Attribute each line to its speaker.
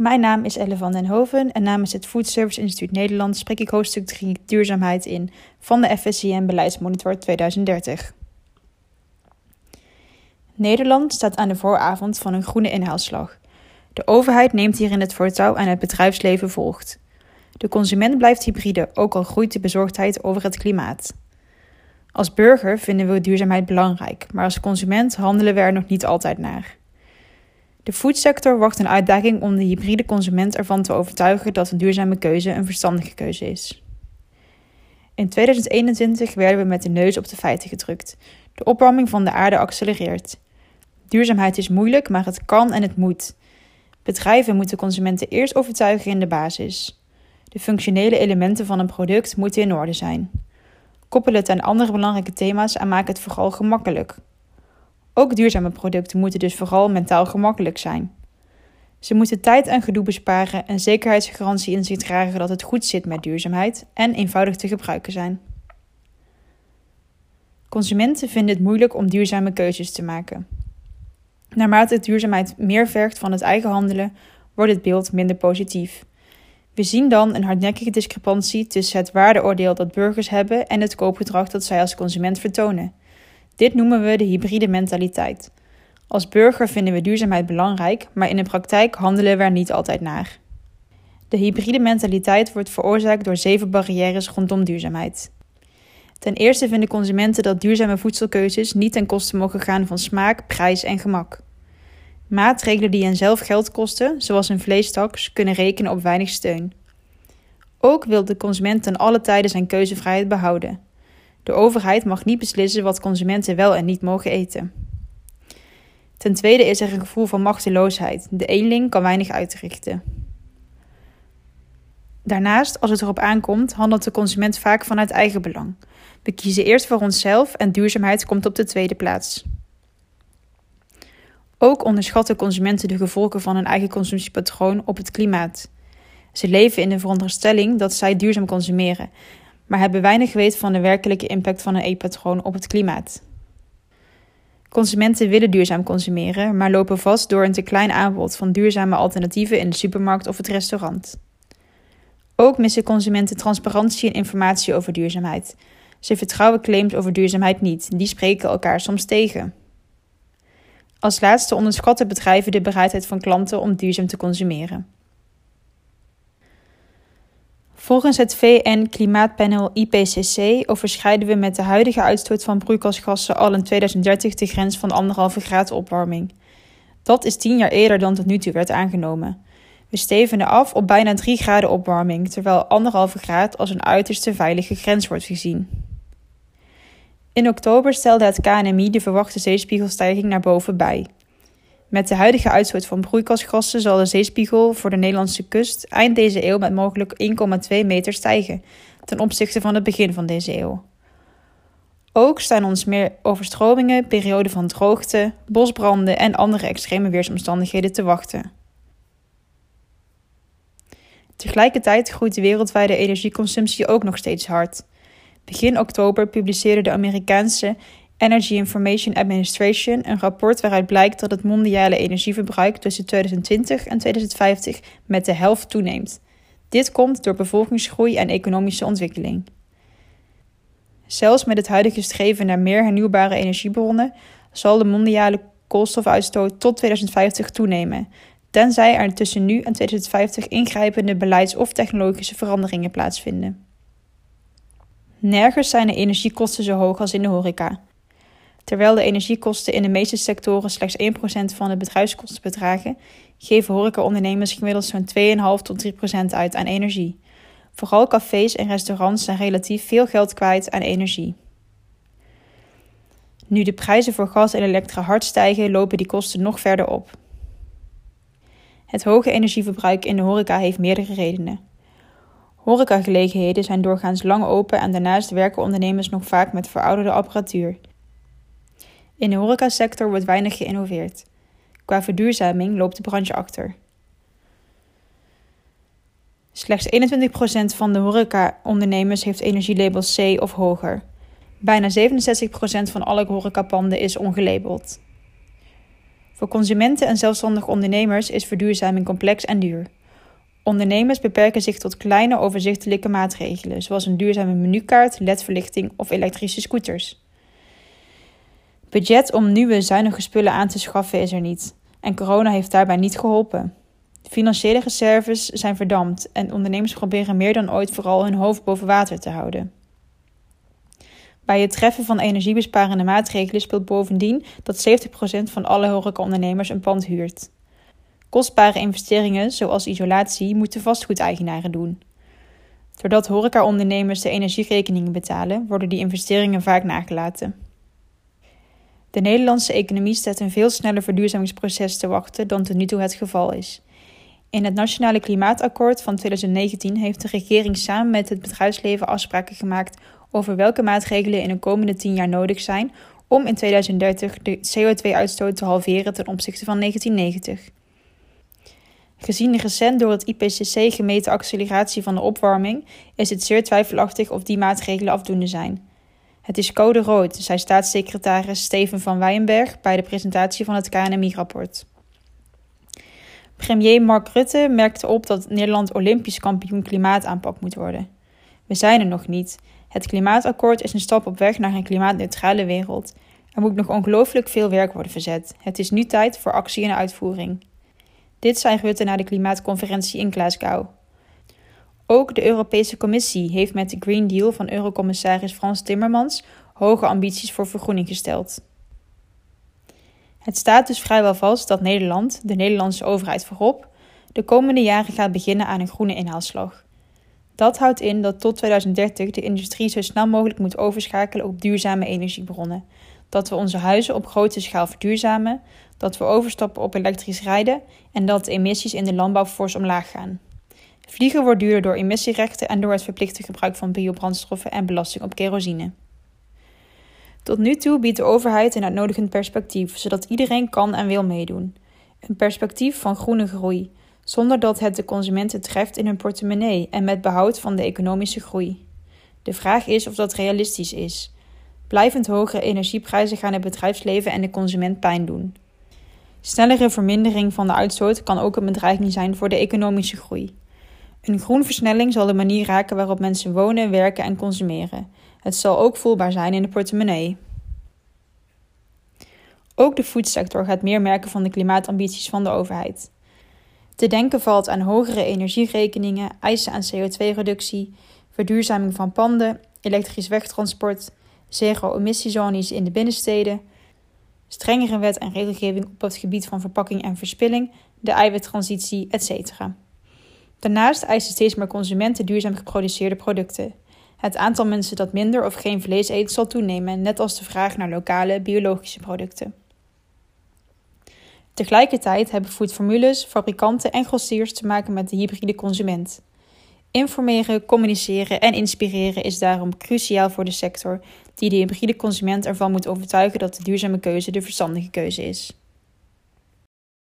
Speaker 1: Mijn naam is Elle van den Hoven en namens het Food Service Instituut Nederland spreek ik hoofdstuk 3 duurzaamheid in van de FSCM Beleidsmonitor 2030. Nederland staat aan de vooravond van een groene inhaalslag. De overheid neemt hierin het voortouw en het bedrijfsleven volgt. De consument blijft hybride, ook al groeit de bezorgdheid over het klimaat. Als burger vinden we duurzaamheid belangrijk, maar als consument handelen we er nog niet altijd naar. De foodsector wacht een uitdaging om de hybride consument ervan te overtuigen dat een duurzame keuze een verstandige keuze is. In 2021 werden we met de neus op de feiten gedrukt. De opwarming van de aarde accelereert. Duurzaamheid is moeilijk, maar het kan en het moet. Bedrijven moeten consumenten eerst overtuigen in de basis. De functionele elementen van een product moeten in orde zijn. Koppel het aan andere belangrijke thema's en maak het vooral gemakkelijk. Ook duurzame producten moeten dus vooral mentaal gemakkelijk zijn. Ze moeten tijd en gedoe besparen en zekerheidsgarantie in zich dragen dat het goed zit met duurzaamheid en eenvoudig te gebruiken zijn. Consumenten vinden het moeilijk om duurzame keuzes te maken. Naarmate duurzaamheid meer vergt van het eigen handelen, wordt het beeld minder positief. We zien dan een hardnekkige discrepantie tussen het waardeoordeel dat burgers hebben en het koopgedrag dat zij als consument vertonen. Dit noemen we de hybride mentaliteit. Als burger vinden we duurzaamheid belangrijk, maar in de praktijk handelen we er niet altijd naar. De hybride mentaliteit wordt veroorzaakt door zeven barrières rondom duurzaamheid. Ten eerste vinden consumenten dat duurzame voedselkeuzes niet ten koste mogen gaan van smaak, prijs en gemak. Maatregelen die hen zelf geld kosten, zoals een vleestaks, kunnen rekenen op weinig steun. Ook wil de consument ten alle tijden zijn keuzevrijheid behouden. De overheid mag niet beslissen wat consumenten wel en niet mogen eten. Ten tweede is er een gevoel van machteloosheid. De eenling kan weinig uitrichten. Daarnaast, als het erop aankomt, handelt de consument vaak vanuit eigen belang. We kiezen eerst voor onszelf en duurzaamheid komt op de tweede plaats. Ook onderschatten consumenten de gevolgen van hun eigen consumptiepatroon op het klimaat. Ze leven in de veronderstelling dat zij duurzaam consumeren, maar hebben weinig weet van de werkelijke impact van een eetpatroon op het klimaat. Consumenten willen duurzaam consumeren, maar lopen vast door een te klein aanbod van duurzame alternatieven in de supermarkt of het restaurant. Ook missen consumenten transparantie en informatie over duurzaamheid. Ze vertrouwen claims over duurzaamheid niet, die spreken elkaar soms tegen. Als laatste onderschatten bedrijven de bereidheid van klanten om duurzaam te consumeren. Volgens het VN-klimaatpanel IPCC overschrijden we met de huidige uitstoot van broeikasgassen al in 2030 de grens van 1,5 graad opwarming. Dat is tien jaar eerder dan tot nu toe werd aangenomen. We stevenen af op bijna 3 graden opwarming, terwijl 1,5 graad als een uiterste veilige grens wordt gezien. In oktober stelde het KNMI de verwachte zeespiegelstijging naar boven bij. Met de huidige uitstoot van broeikasgassen zal de zeespiegel voor de Nederlandse kust eind deze eeuw met mogelijk 1,2 meter stijgen ten opzichte van het begin van deze eeuw. Ook staan ons meer overstromingen, perioden van droogte, bosbranden en andere extreme weersomstandigheden te wachten. Tegelijkertijd groeit de wereldwijde energieconsumptie ook nog steeds hard. Begin oktober publiceerde de Amerikaanse Energy Information Administration een rapport waaruit blijkt dat het mondiale energieverbruik tussen 2020 en 2050 met de helft toeneemt. Dit komt door bevolkingsgroei en economische ontwikkeling. Zelfs met het huidige streven naar meer hernieuwbare energiebronnen zal de mondiale koolstofuitstoot tot 2050 toenemen, tenzij er tussen nu en 2050 ingrijpende beleids- of technologische veranderingen plaatsvinden. Nergens zijn de energiekosten zo hoog als in de horeca. Terwijl de energiekosten in de meeste sectoren slechts 1% van de bedrijfskosten bedragen, geven horecaondernemers gemiddeld zo'n 2,5 tot 3% uit aan energie. Vooral cafés en restaurants zijn relatief veel geld kwijt aan energie. Nu de prijzen voor gas en elektra hard stijgen, lopen die kosten nog verder op. Het hoge energieverbruik in de horeca heeft meerdere redenen. Horecagelegenheden zijn doorgaans lang open en daarnaast werken ondernemers nog vaak met verouderde apparatuur. In de horecasector wordt weinig geïnnoveerd. Qua verduurzaming loopt de branche achter. Slechts 21% van de horecaondernemers heeft energielabel C of hoger. Bijna 67% van alle horecapanden is ongelabeld. Voor consumenten en zelfstandige ondernemers is verduurzaming complex en duur. Ondernemers beperken zich tot kleine overzichtelijke maatregelen, zoals een duurzame menukaart, ledverlichting of elektrische scooters. Budget om nieuwe zuinige spullen aan te schaffen is er niet, en corona heeft daarbij niet geholpen. Financiële reserves zijn verdampt en ondernemers proberen meer dan ooit vooral hun hoofd boven water te houden. Bij het treffen van energiebesparende maatregelen speelt bovendien dat 70% van alle horecaondernemers een pand huurt. Kostbare investeringen, zoals isolatie, moeten vastgoedeigenaren doen. Doordat horecaondernemers de energierekeningen betalen, worden die investeringen vaak nagelaten. De Nederlandse economie staat een veel sneller verduurzamingsproces te wachten dan tot nu toe het geval is. In het Nationale Klimaatakkoord van 2019 heeft de regering samen met het bedrijfsleven afspraken gemaakt over welke maatregelen in de komende 10 jaar nodig zijn om in 2030 de CO2-uitstoot te halveren ten opzichte van 1990. Gezien de recent door het IPCC gemeten acceleratie van de opwarming is het zeer twijfelachtig of die maatregelen afdoende zijn. Het is code rood, zei staatssecretaris Steven van Weyenberg bij de presentatie van het KNMI-rapport. Premier Mark Rutte merkte op dat Nederland Olympisch kampioen klimaataanpak moet worden. We zijn er nog niet. Het klimaatakkoord is een stap op weg naar een klimaatneutrale wereld. Er moet nog ongelooflijk veel werk worden verzet. Het is nu tijd voor actie en uitvoering. Dit zei Rutte na de klimaatconferentie in Glasgow. Ook de Europese Commissie heeft met de Green Deal van Eurocommissaris Frans Timmermans hoge ambities voor vergroening gesteld. Het staat dus vrijwel vast dat Nederland, de Nederlandse overheid voorop, de komende jaren gaat beginnen aan een groene inhaalslag. Dat houdt in dat tot 2030 de industrie zo snel mogelijk moet overschakelen op duurzame energiebronnen. Dat we onze huizen op grote schaal verduurzamen, dat we overstappen op elektrisch rijden en dat de emissies in de landbouw fors omlaag gaan. Vliegen wordt duurder door emissierechten en door het verplichte gebruik van biobrandstoffen en belasting op kerosine. Tot nu toe biedt de overheid een uitnodigend perspectief, zodat iedereen kan en wil meedoen. Een perspectief van groene groei, zonder dat het de consumenten treft in hun portemonnee en met behoud van de economische groei. De vraag is of dat realistisch is. Blijvend hogere energieprijzen gaan het bedrijfsleven en de consument pijn doen. Snellere vermindering van de uitstoot kan ook een bedreiging zijn voor de economische groei. Een groenversnelling zal de manier raken waarop mensen wonen, werken en consumeren. Het zal ook voelbaar zijn in de portemonnee. Ook de voedsector gaat meer merken van de klimaatambities van de overheid. Te denken valt aan hogere energierekeningen, eisen aan CO2-reductie, verduurzaming van panden, elektrisch wegtransport, zero-emissiezones in de binnensteden, strengere wet en regelgeving op het gebied van verpakking en verspilling, de eiwittransitie, etc. Daarnaast eisen steeds meer consumenten duurzaam geproduceerde producten. Het aantal mensen dat minder of geen vlees eet zal toenemen, net als de vraag naar lokale biologische producten. Tegelijkertijd hebben foodformules, fabrikanten en grossiers te maken met de hybride consument. Informeren, communiceren en inspireren is daarom cruciaal voor de sector, die de hybride consument ervan moet overtuigen dat de duurzame keuze de verstandige keuze is.